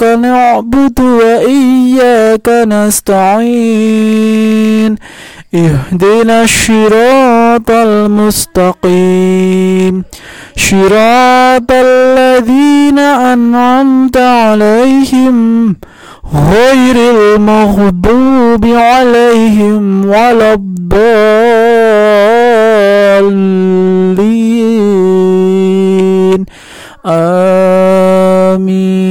نعبد وإياك نستعين. اهدنا الشراط المستقيم. شراط الذين أنعمت عليهم غير المغضوب عليهم ولا الضالين. آمين.